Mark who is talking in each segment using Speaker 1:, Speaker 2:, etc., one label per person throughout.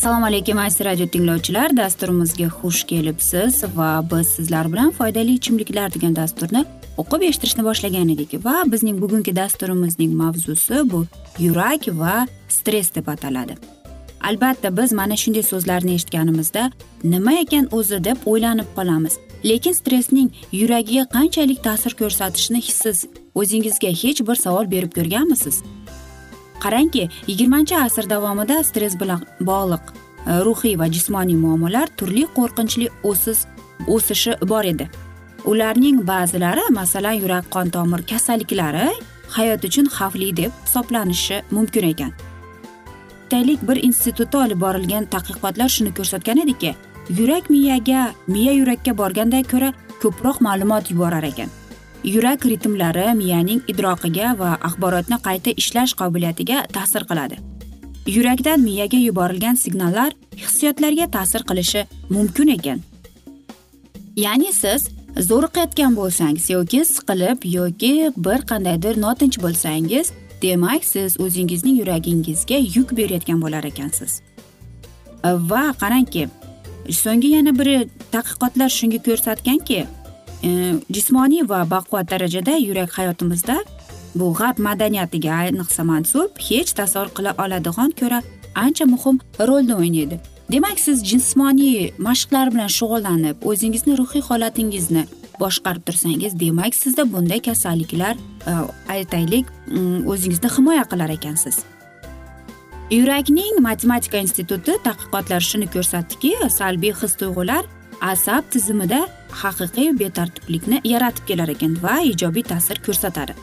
Speaker 1: assalomu alaykum aziz radio tinglovchilar. Dasturimizga xush kelibsiz va biz sizlar bilan foydali ichimliklar degan dasturni o'qib eshittirishni boshlagan edik va bizning bugungi dasturimizning mavzusi bu yurak va stress deb ataladi. Albatta biz mana shunday so'zlarni eshitganimizda nima ekan o'zi deb o'ylanib qolamiz. Lekin stressning yuragiga qanchalik ta'sir ko'rsatishini siz o'zingizga hech bir savol berib ko'rganmisiz? Qarangki yigirmanchi asr davomida stress bilan bog'liq e, ruhiy va jismoniy muammolar turli qo'rqinchli o'sish o'sishi bor edi. Ularning ba'zilari masalan yurak qon tomir kasalliklari hayot uchun xavfli deb hisoblanishi mumkin ekan. Xitoylik bir institutda olib borilgan tadqiqotlar shuni ko'rsatgan ediki yurak miyaga miya yurakka borganda ko'ra ko'proq ma'lumot yuborar ekan. Yurak ritmlari miyaning idroqiga va axborotni qayta ishlash qobiliyatiga ta'sir qiladi. Yurakdan miyaga yuborilgan signallar hissiyotlarga ta'sir qilishi mumkin ekan. Ya'ni siz zo'riqayotgan bo'lsangiz yoki siqilib yoki bir qandaydir notinch bo'lsangiz demak siz o'zingizning yuragingizga yuk berayotgan bo'lar ekansiz. Va qarangki so'nggi yana bir tadqiqotlar shunga ko'rsatganki Э, jismoniy va baquvvat darajada yurak hayotimizda bu g'arb madaniyatiga ayniqsa mansub hech tasavvur qila oladigan ko'ra ancha muhim rolni o'ynaydi. Demak siz jismoniy mashqlar bilan shug'ullanib o'zingizni ruhiy holatingizni boshqarib tursangiz demak sizda bunday kasalliklar e, aytaylik mm, o'zingizni himoya qilar ekansiz. Yurakning matematika instituti tadqiqotlari shuni ko'rsatdiki salbiy his tuyg'ular asab tizimida haqiqiy betartiblikni yaratib kelar ekan va ijobiy ta'sir ko'rsatadi.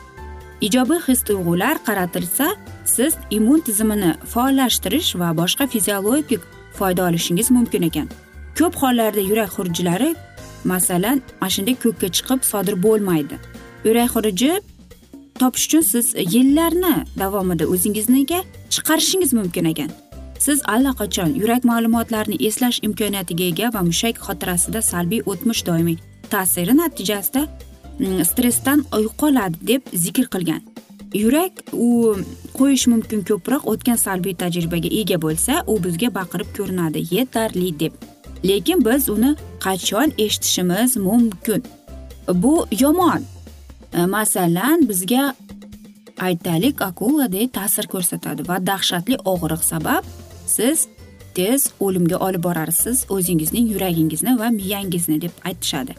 Speaker 1: Ijobiy his tuyg'ular qaratilsa siz immun tizimini faollashtirish va boshqa fiziologik foyda olishingiz mumkin ekan. Ko'p hollarda yurak xurujlari masalan mana shunday ko'kka chiqib sodir bo'lmaydi. Yurak xuruji topish uchun siz yillarni davomida o'zingizniga chiqarishingiz mumkin ekan? Siz allaqachon yurak ma'lumotlarini eslash imkoniyatiga ega va mushak xotirasida salbiy o'tmish doimiy ta'siri natijasida mm, stressdan yo'qoladi deb zikr qilgan. Yurak u qo'yish mumkin ko'proq o'tgan salbiy tajribaga ega bo'lsa u bizga baqirib ko'rinadi yetarli deb. Lekin biz uni qachon eshitishimiz mumkin? Bu yomon. E, masalan bizga aytaylik akuladek ta'sir ko'rsatadi va dahshatli og'riq sabab siz tez o'limga olib borarsiz o'zingizning yuragingizni va miyangizni deb aytishadi.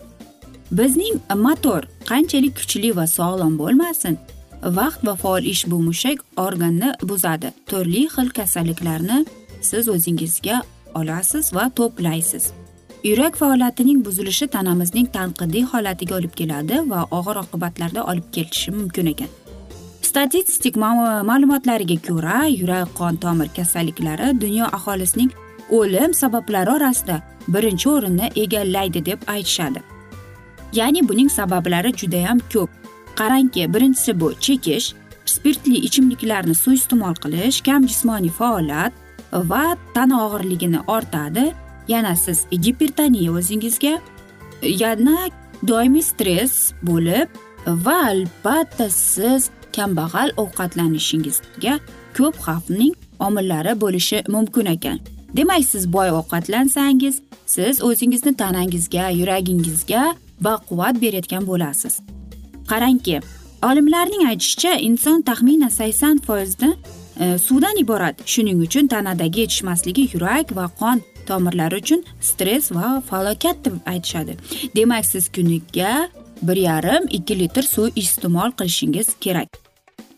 Speaker 1: Bizning motor qanchalik kuchli va sog'lom bo'lmasin vaqt va faol ish bu mushak organni buzadi. Turli xil kasalliklarni siz o'zingizga olasiz va to'playsiz. Yurak faoliyatining buzilishi tanamizning tanqidiy holatiga olib keladi va og'ir oqibatlarga olib kelishi mumkin ekan. Statistik ma'lumotlariga ko'ra yurak qon tomir kasalliklari dunyo aholisining o'lim sabablari orasida birinchi o'rinni egallaydi deb aytishadi ya'ni buning sabablari judayam ko'p qarangki birinchisi bu chekish spirtli ichimliklarni suiiste'mol qilish kam jismoniy faoliyat va tana og'irligini ortadi yana siz gipertoniya o'zingizga yana doimiy stress bo'lib va albatta siz kambag'al ovqatlanishingizga ko'p xavfning omillari bo'lishi mumkin ekan. Demak siz boy ovqatlansangiz siz o'zingizni tanangizga yuragingizga baquvvat berayotgan bo'lasiz. Qarangki olimlarning aytishicha inson taxminan sakson foizni e, suvdan iborat shuning uchun tanadagi yetishmasligi yurak va qon tomirlari uchun stress va falokat deb aytishadi. Demak siz kuniga bir yarim ikki litr suv iste'mol qilishingiz kerak.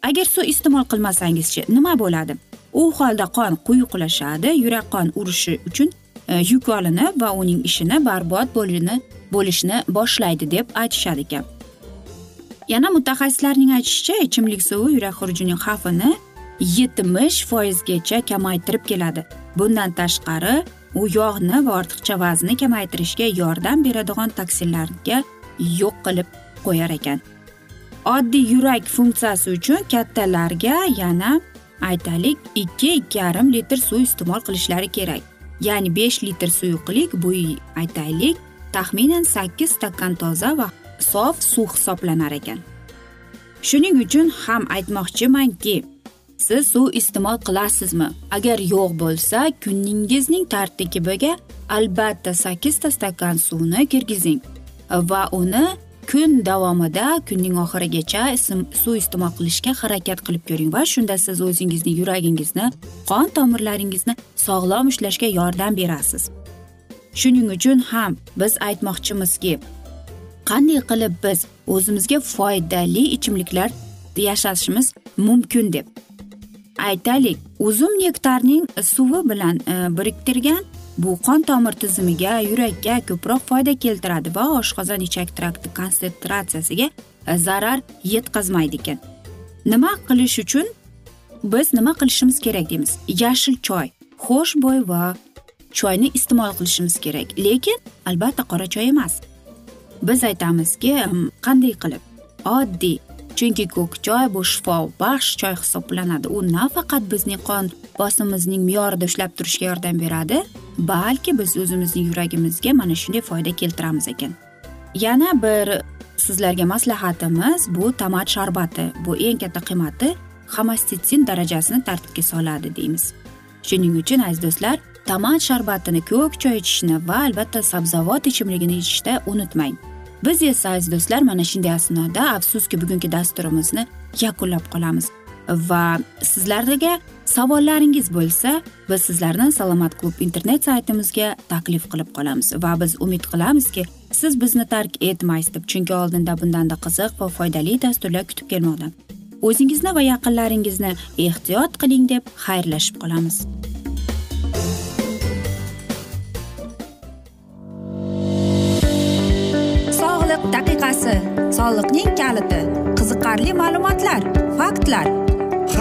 Speaker 1: Agar suv iste'mol qilmasangizchi nima bo'ladi? U holda qon quyuqlashadi yurak qon urishi uchun e, yuk olinib va uning ishini barbod bo'lishni boshlaydi deb aytishar ekan. Yana mutaxassislarning aytishicha ichimlik suvi yurak xurujining xavfini yetmish foizgacha kamaytirib keladi. Bundan tashqari u yog'ni va ortiqcha vaznni kamaytirishga yordam beradigan toksinlarga yo'q qilib qo'yar ekan. Oddiy yurak funksiyasi uchun kattalarga yana aytaylik ikki ikki yarim litr suv iste'mol qilishlari kerak. Ya'ni besh litr suyuqlik bu aytaylik taxminan sakkiz stakan toza va sof suv hisoblanar ekan. Shuning uchun ham aytmoqchimanki siz suv iste'mol qilasizmi? Agar yo'q bo'lsa kuningizning tartibiga albatta sakkizta stakan suvni kirgizing. Va uni kun davomida kunning oxirigacha suv iste'mol qilishga harakat qilib ko'ring va shunda siz o'zingizni yuragingizni qon tomirlaringizni sog'lom ushlashga yordam berasiz. Shuning uchun ham biz aytmoqchimizki qanday qilib biz o'zimizga foydali ichimliklar yashashimiz mumkin deb. Aytaylik uzum nektarning suvi bilan e, biriktirgan bu qon tomir tizimiga yurakka ko'proq foyda keltiradi va oshqozon ichak trakti konsentratsiyasiga zarar yetkazmaydi ekan nima qilish uchun? Biz nima qilishimiz kerak deymiz? Yashil choy xo'shbo'y va choyni iste'mol qilishimiz kerak. Lekin albatta qora choy emas. Biz aytamizki qanday qilib? Oddiy. Chunki ko'k choy bu shifobaxsh choy hisoblanadi. U nafaqat bizning qon bosimimizning me'yorida ushlab turishga yordam beradi balki biz o'zimizning yuragimizga mana shunday foyda keltiramiz ekan. Yana bir sizlarga maslahatimiz bu tomat sharbati bu eng katta qiymati xomastitsin darajasini tartibga soladi deymiz. Shuning uchun aziz do'stlar tomat sharbatini ko'k choy ichishni va albatta sabzavot ichimligini ichishda unutmang. Biz esa aziz do'stlar mana shunday asnoda afsuski bugungi dasturimizni yakunlab qolamiz va sizlarga savollaringiz bo'lsa biz sizlarni salomat klub internet saytimizga taklif qilib qolamiz va biz umid qilamizki siz bizni tark etmaysiz deb chunki oldinda bundanda qiziq va foydali dasturlar kutib kelmoqda. O'zingizni va yaqinlaringizni ehtiyot qiling deb xayrlashib qolamiz.
Speaker 2: Sog'liq daqiqasi. Soliqning kaliti. Qiziqarli ma'lumotlar faktlar.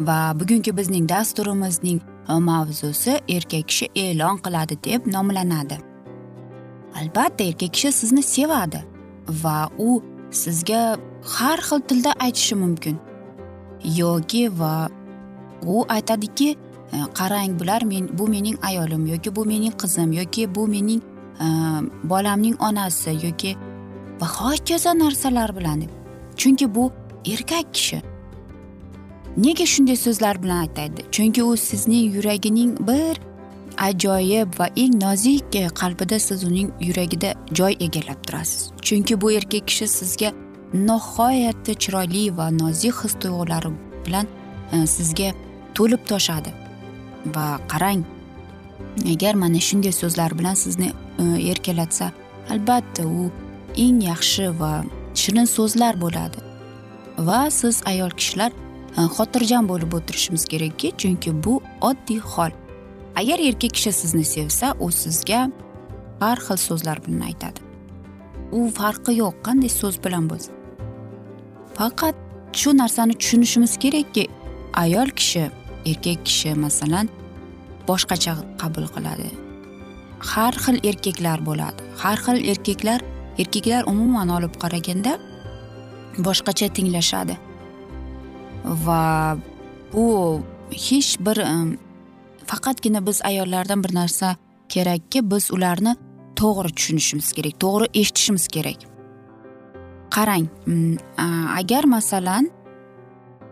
Speaker 1: Va bugungi bizning dasturimizning mavzusi erkak kishi e'lon qiladi deb nomlanadi. Albatta erkak kishi sizni sevadi va u sizga har xil tilda aytishi mumkin. Yoki va u aytadiki e, qarang bular men bu mening ayolim yoki bu mening qizim yoki bu mening e, bolamning onasi yoki va hokazo narsalar bilan. Deb chunki bu erkak kishi. Nega shunday so'zlar bilan aytadi chunki u sizning yuragining bir ajoyib va eng nozik e, qalbida siz uning yuragida joy egallab turasiz. Chunki bu erkak kishi sizga nihoyatda chiroyli va nozik his tuyg'ulari bilan e, sizga to'lib toshadi. Va qarang agar mana shunday so'zlar bilan sizni e, erkalatsa albatta u eng yaxshi va shirin so'zlar bo'ladi. Va siz ayol kishilar Э, xotirjam bo'lib o'tirishimiz kerakki chunki bu oddiy hol. Agar erkak kishi sizni sevsa u sizga har xil so'zlar bilan aytadi. U farqi yo'q qanday so'z bilan bo'lsin faqat shu narsani tushunishimiz kerakki ayol kishi erkak kishi masalan boshqacha qabul qiladi. Har xil erkaklar bo'ladi. Har xil erkaklar erkaklar umuman olib qaraganda boshqacha tinglashadi. Va bu hech bir faqatgina biz ayollardan bir narsa kerakki biz ularni to'g'ri tushunishimiz kerak to'g'ri eshitishimiz kerak. Qarang agar masalan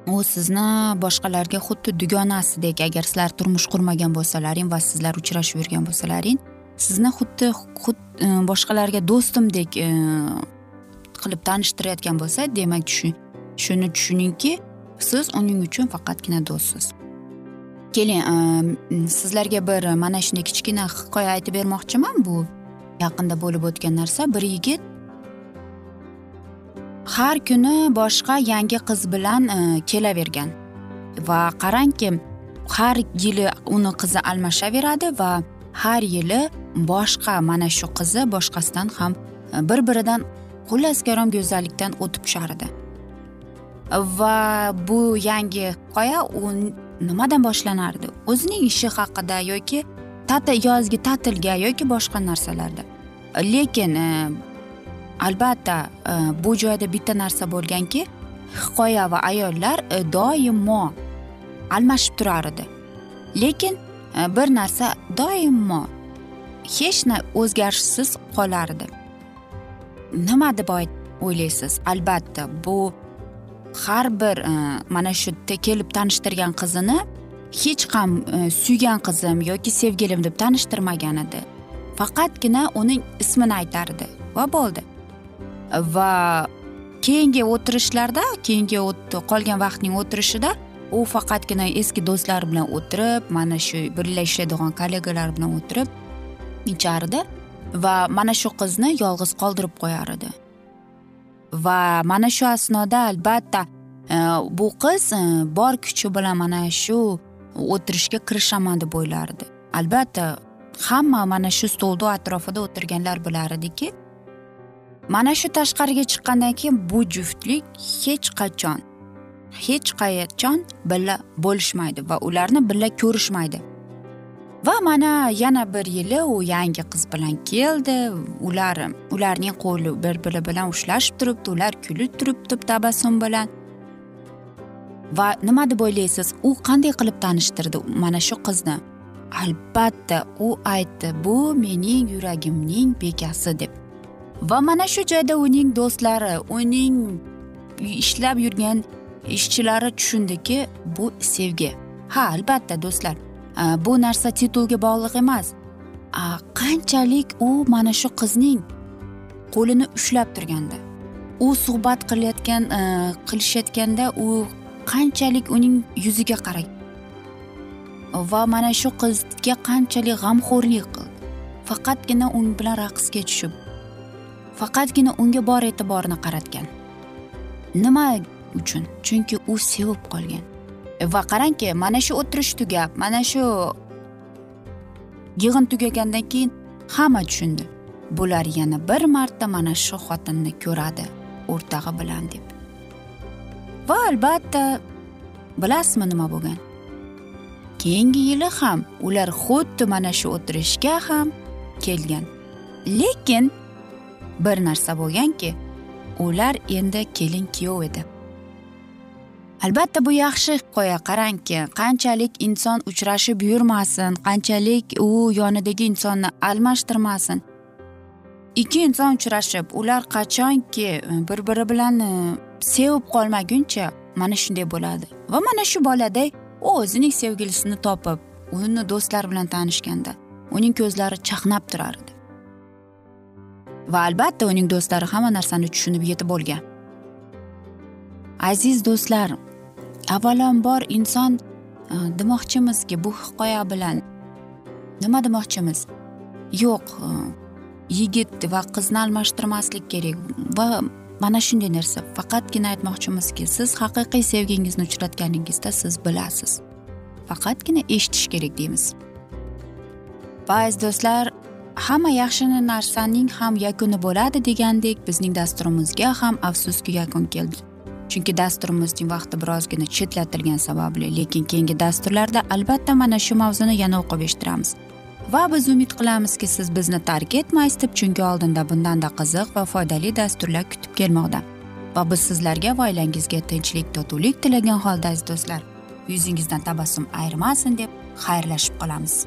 Speaker 1: u sizni boshqalarga xuddi dugonasidek agar sizlar turmush qurmagan bo'lsalaring va sizlar uchrashib yurgan bo'lsalaring sizni xuddi xuddi boshqalarga do'stimdek qilib tanishtirayotgan bo'lsa demak shuni tushuningki siz uning uchun faqatgina do'stsiz. Keling ehm, sizlarga bir mana shunday kichkina hikoya aytib bermoqchiman. Bu yaqinda bo'lib o'tgan narsa. Bir yigit har kuni boshqa yangi qiz bilan e, kelavergan. Va qarangki har yili uni qizi almashaveradi va har yili boshqa mana shu qizi boshqasidan ham e, bir biridan xullas karom go'zallikdan o'tib tushardi. Va bu yangi hikoya u nimadan boshlanardi? O'zining ishi haqida yoki ta'til yozgi ta'tilga yoki boshqa narsalarda. Lekin e, albatta e, bu joyda bitta narsa bo'lganki hikoya va ayollar e, doimo almashib turar edi lekin e, bir narsa doimo hech o'zgarishsiz qolardi. Nima deb o'ylaysiz? Albatta bu har bir e, mana shu kelib tanishtirgan qizini hech ham e, suygan qizim yoki sevgilim deb tanishtirmagan edi. Faqatgina uning ismini aytardi va bo'ldi. Va keyingi o'tirishlarda keyingi qolgan vaqtning o'tirishida u faqatgina eski do'stlar bilan o'tirib mana shu birga ishlaydigan kollegalar bilan o'tirib ichardi va mana shu qizni yolg'iz qoldirib qo'yar edi. Va mana shu asnoda albatta e, bu qiz e, bor kuchi bilan mana shu o'tirishga kirishaman deb o'ylardi. Albatta hamma mana shu stolni atrofida o'tirganlar bilar ediki mana shu tashqariga chiqqandan keyin bu juftlik hech qachon hech qachon birga bo'lishmaydi va ularni birga ko'rishmaydi. Va mana yana bir yili u yangi qiz bilan keldi. Ular ularning qo'li bir biri bilan ushlashib turibdi ular kulib turibdi tabassum bilan. Va nima deb o'ylaysiz u qanday qilib tanishtirdi mana shu qizni? Albatta u aytdi bu mening yuragimning bekasi deb. Va mana shu joyda uning do'stlari uning ishlab yurgan ishchilari tushundiki bu sevgi. Ha albatta do'stlar Э, bu narsa titulga bog'liq emas. Э, qanchalik u mana shu qizning qo'lini ushlab turganda u suhbat qilayotgan e, qilishayotganda u qanchalik uning yuziga qaragan va mana shu qizga qanchalik g'amxo'rlik qildi? Faqatgina u bilan raqsga tushib faqatgina unga bor e'tiborini qaratgan. Nima uchun? Chunki u sevib qolgan. Va qarangki mana shu o'tirish tugab mana shu yig'in tugagandan keyin hamma tushundi. Bular yana bir marta mana shu xotinni ko'radi o'rtog'i bilan deb. Va albatta bilasizmi nima bo'lgan? Keyingi yili ham ular xuddi mana shu o'tirishga ham kelgan. Lekin bir narsa bo'lganki ular endi kelin kuyov edi. Albatta bu yaxshi hikoya qarangki qanchalik inson uchrashib yurmasin qanchalik u yonidagi insonni almashtirmasin. Ikki inson uchrashib ular qachonki e, bir biri bilan e, sevib qolmaguncha mana shunday bo'ladi. Va mana shu bolada u o'zining sevgilisini topib uni do'stlari bilan tanishganda uning ko'zlari chaqnab turardi. Va albatta uning do'stlari hamma narsani tushunib yetib bo'lgan aziz do'stlar avvalambor inson e, demoqchimizki bu hikoya bilan nima demoqchimiz? Yo'q e, yigit va qizni almashtirmaslik kerak. Va mana shunday narsa. Faqatgina aytmoqchimizki siz haqiqiy sevgingizni uchratganingizda siz bilasiz. Faqatgina eshitish kerak deymiz. Va aziz do'stlar hamma yaxshi narsaning ham yakuni bo'ladi degandek bizning dasturimizga ham afsuski yakun keldi. Chunki dasturimizning vaqti birozgina chetlatilgani sababli lekin keyingi dasturlarda albatta mana shu mavzuni yana o'qib eshittiramiz. Va biz umid qilamizki siz bizni tark etmaysiz deb chunki oldinda bundanda qiziq va foydali dasturlar kutib kelmoqda. Va biz sizlarga va oilangizga tinchlik totuvlik tilagan holda aziz do'stlar yuzingizdan tabassum ayrimasin deb xayrlashib qolamiz.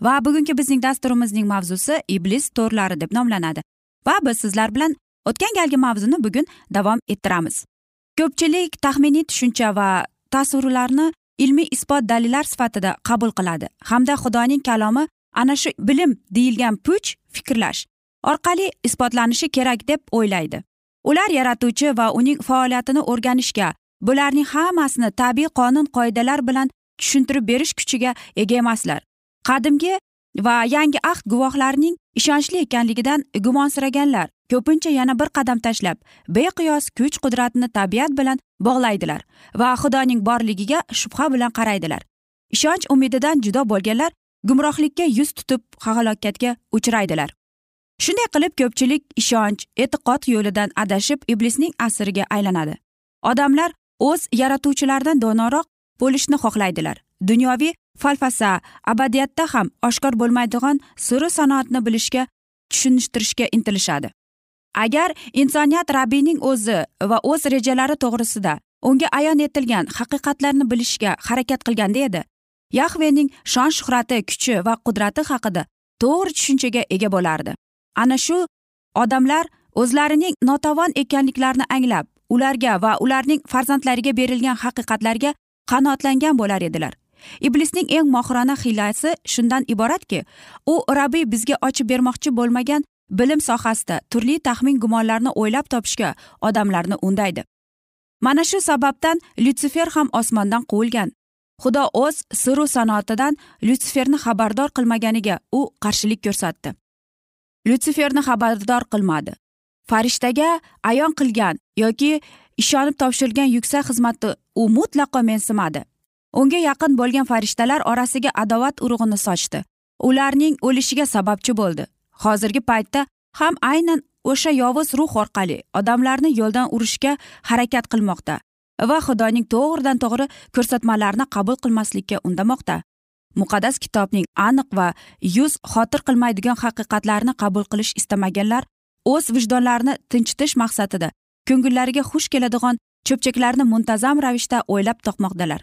Speaker 1: Va bugungi bizning dasturimizning mavzusi iblis to'rlari deb nomlanadi. Va biz sizlar bilan o'tgan galgi mavzuni bugun davom ettiramiz. Ko'pchilik taxminiy tushuncha va tasvirlarni ilmiy isbot dalillar sifatida qabul qiladi hamda xudoning kalomi ana shu bilim deyilgan puch fikrlash orqali isbotlanishi kerak deb o'ylaydi. Ular yaratuvchi va uning faoliyatini o'rganishga bularning hammasini tabiiy qonun qoidalar bilan tushuntirib berish kuchiga ega emaslar. Qadimgi va yangi ahd guvohlarining ishonchli ekanligidan gumonsiraganlar ko'pincha yana bir qadam tashlab beqiyos kuch qudratni tabiat bilan bog'laydilar va xudoning borligiga shubha bilan qaraydilar. Ishonch umididan judo bo'lganlar gumrohlikka yuz tutib halokatga uchraydilar. Shunday qilib ko'pchilik ishonch e'tiqod yo'lidan adashib iblisning asiriga aylanadi. Odamlar o'z yaratuvchilaridan donoroq bo'lishni xohlaydilar. Dunyoviy falsafa abadiyatda ham oshkor bo'lmaydigan siri sanoatni bilishga tushunishtirishga intilishadi. Agar insoniyat rabbiyning o'zi va o'z rejalari to'g'risida unga ayon etilgan haqiqatlarni bilishga harakat qilganda edi yahvening shon shuhrati kuchi va qudrati haqida to'g'ri tushunchaga ega bo'lardi. Ana shu odamlar o'zlarining notavon ekanliklarini anglab ularga va ularning farzandlariga berilgan haqiqatlarga qanoatlangan bo'lar edilar. Iblisning eng mohirona hiylasi shundan iboratki u rabbiy bizga ochib bermoqchi bo'lmagan bilim sohasida turli taxmin gumonlarni o'ylab topishga odamlarni undaydi. Mana shu sababdan lyutsifer ham osmondan quvilgan. Xudo o'z siru sanoatidan lyutsiferni xabardor qilmaganiga u qarshilik ko'rsatdi. Lyutsiferni xabardor qilmadi. Farishtaga ayon qilgan yoki ishonib topshirilgan yuksak xizmatni u mutlaqo mensimadi. Unga yaqin bo'lgan farishtalar orasiga adovat urug'ini sochdi. Ularning o'lishiga sababchi bo'ldi. Hozirgi paytda ham aynan o'sha yovuz ruh orqali odamlarni yo'ldan urishga harakat qilmoqda va xudoning to'g'ridan to'g'ri ko'rsatmalarini qabul qilmaslikka undamoqda. Muqaddas kitobning aniq va yuz xotir qilmaydigan haqiqatlarni qabul qilish istamaganlar o'z vijdonlarini tinchitish maqsadida ko'ngillariga xush keladigan cho'pchaklarni muntazam ravishda o'ylab topmoqdalar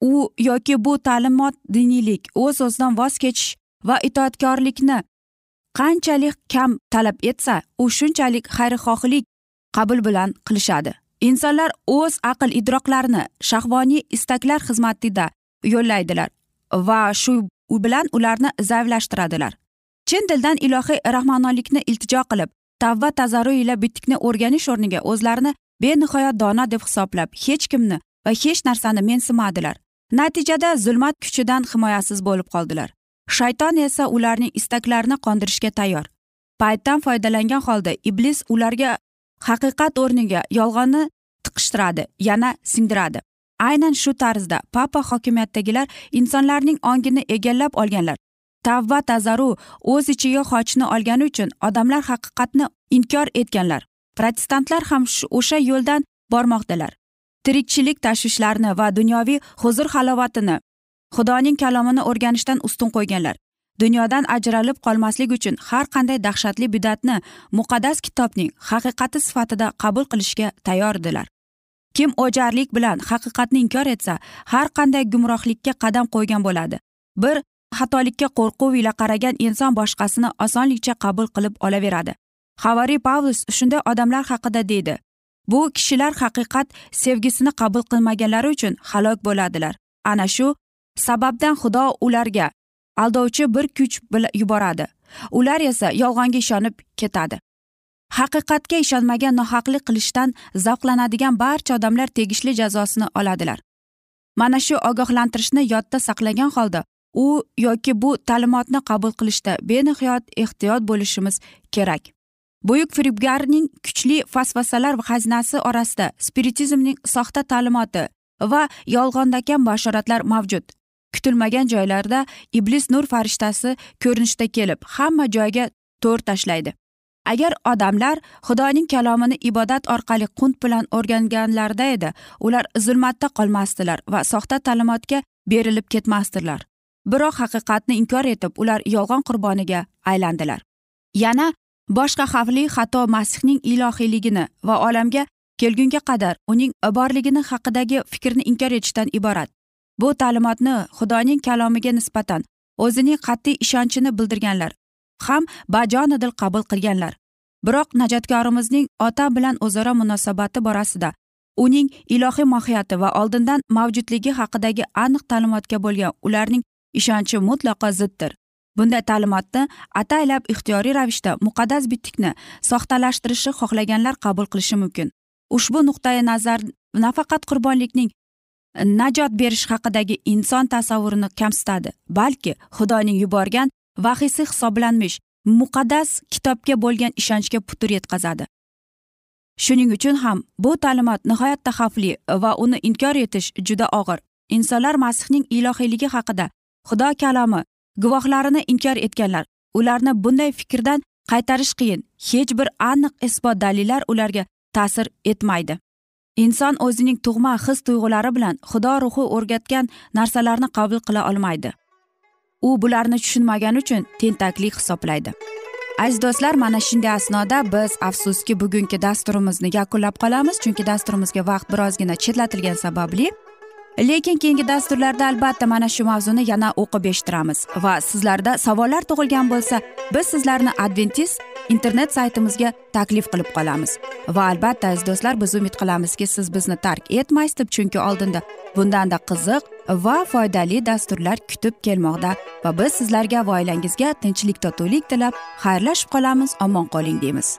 Speaker 1: u yoki bu ta'limot diniylik o'z o'zidan voz kechish va itoatkorlikni qanchalik kam talab etsa u shunchalik xayrixohlik qabul bilan qilishadi. Insonlar o'z aql idroqlarini shahvoniy istaklar xizmatida yo'llaydilar va shu bilan ularni zaiflashtiradilar. Chin dildan ilohiy rahmononlikni iltijo qilib tavba tazarru ila bitikni o'rganish o'rniga o'zlarini benihoya dono deb hisoblab hech kimni va hech narsani mensimadilar natijada zulmat kuchidan himoyasiz bo'lib qoldilar. Shayton esa ularning istaklarini qondirishga tayyor. Paytdan foydalangan holda iblis ularga haqiqat o'rniga yolg'onni tiqishtiradi yana singdiradi aynan shu tarzda papa hokimiyatidagilar insonlarning ongini egallab olganlar. Tavba tazaru o'z ichiga xochni olgani uchun odamlar haqiqatni inkor etganlar. Protestantlar ham o'sha yo'ldan bormoqdalar. Tirikchilik tashvishlarini va dunyoviy huzur halovatini xudoning kalomini o'rganishdan ustun qo'yganlar. Dunyodan ajralib qolmaslik uchun har qanday dahshatli bidatni muqaddas kitobning haqiqati sifatida qabul qilishga tayyordilar. Kim o'jarlik bilan haqiqatni inkor etsa har qanday gumrohlikka qadam qo'ygan bo'ladi. Bir xatolikka qo'rquv ila qaragan inson boshqasini osonlikcha qabul qilib olaveradi. Havariy pavlus shunday odamlar haqida deydi. Bu kishilar haqiqat sevgisini qabul qilmaganlari uchun halok bo'ladilar. Ana shu sababdan xudo ularga aldovchi bir kuch yuboradi. Ular esa yolg'onga ishonib ketadi. Haqiqatga ishonmagan nohaqlik qilishdan zavqlanadigan barcha odamlar tegishli jazosini oladilar. Mana shu ogohlantirishni yodda saqlagan holda u yoki bu ta'limotni qabul qilishda benihoyat ehtiyot bo'lishimiz kerak. Buyuk firibgarning kuchli vasvasalar xazinasi orasida spiritizmning soxta ta'limoti va yolg'ondakam bashoratlar mavjud. Kutilmagan joylarda iblis nur farishtasi ko'rinishda kelib hamma joyga to'r tashlaydi. Agar odamlar xudoning kalomini ibodat orqali qunt bilan o'rganganlarida edi ular zulmatda qolmasdilar va soxta ta'limotga berilib ketmasdilar biroq haqiqatni inkor etib ular yolg'on qurboniga aylandilar. Yana boshqa xavfli xato masihning ilohiyligini va olamga kelgunga qadar uning borligini haqidagi fikrni inkor etishdan iborat. Bu ta'limotni xudoning kalomiga nisbatan o'zining qat'iy ishonchini bildirganlar ham bajonidil qabul qilganlar. Biroq najotkorimizning ota bilan o'zaro munosabati borasida uning ilohiy mohiyati va oldindan mavjudligi haqidagi aniq ta'limotga bo'lgan ularning ishonchi mutlaqo ziddir. Bunday ta'limotni ataylab ixtiyoriy ravishda muqaddas bitikni soxtalashtirishni xohlaganlar qabul qilishi mumkin. Ushbu nuqtai nazar nafaqat qurbonlikning najot berish haqidagi inson tasavvurini kamsitadi balki xudoning yuborgan vahiysi hisoblanmish muqaddas kitobga bo'lgan ishonchga putur yetkazadi. Shuning uchun ham bu ta'limot nihoyatda xavfli va uni inkor etish juda og'ir. Insonlar masihning ilohiyligi haqida xudo kalomi guvohlarini inkor etganlar. Ularni bunday fikrdan qaytarish qiyin. Hech bir aniq isbot dalillar ularga ta'sir etmaydi. Inson o'zining tug'ma his tuyg'ulari bilan xudo ruhi o'rgatgan narsalarni qabul qila olmaydi. U bularni tushunmagani uchun tentaklik hisoblaydi. Aziz do'stlar mana shunday asnoda biz afsuski bugungi dasturimizni yakunlab qolamiz chunki dasturimizga vaqt birozgina chetlatilgani sababli lekin keyingi dasturlarda albatta mana shu mavzuni yana o'qib eshittiramiz. Va sizlarda savollar tug'ilgan bo'lsa biz sizlarni adventis internet saytimizga taklif qilib qolamiz. Va albatta aziz do'stlar biz umid qilamizki siz bizni tark etmaysiz deb chunki oldinda bundanda qiziq va foydali dasturlar kutib kelmoqda. Va biz sizlarga va oilangizga tinchlik totuvlik tilab xayrlashib qolamiz omon qoling deymiz.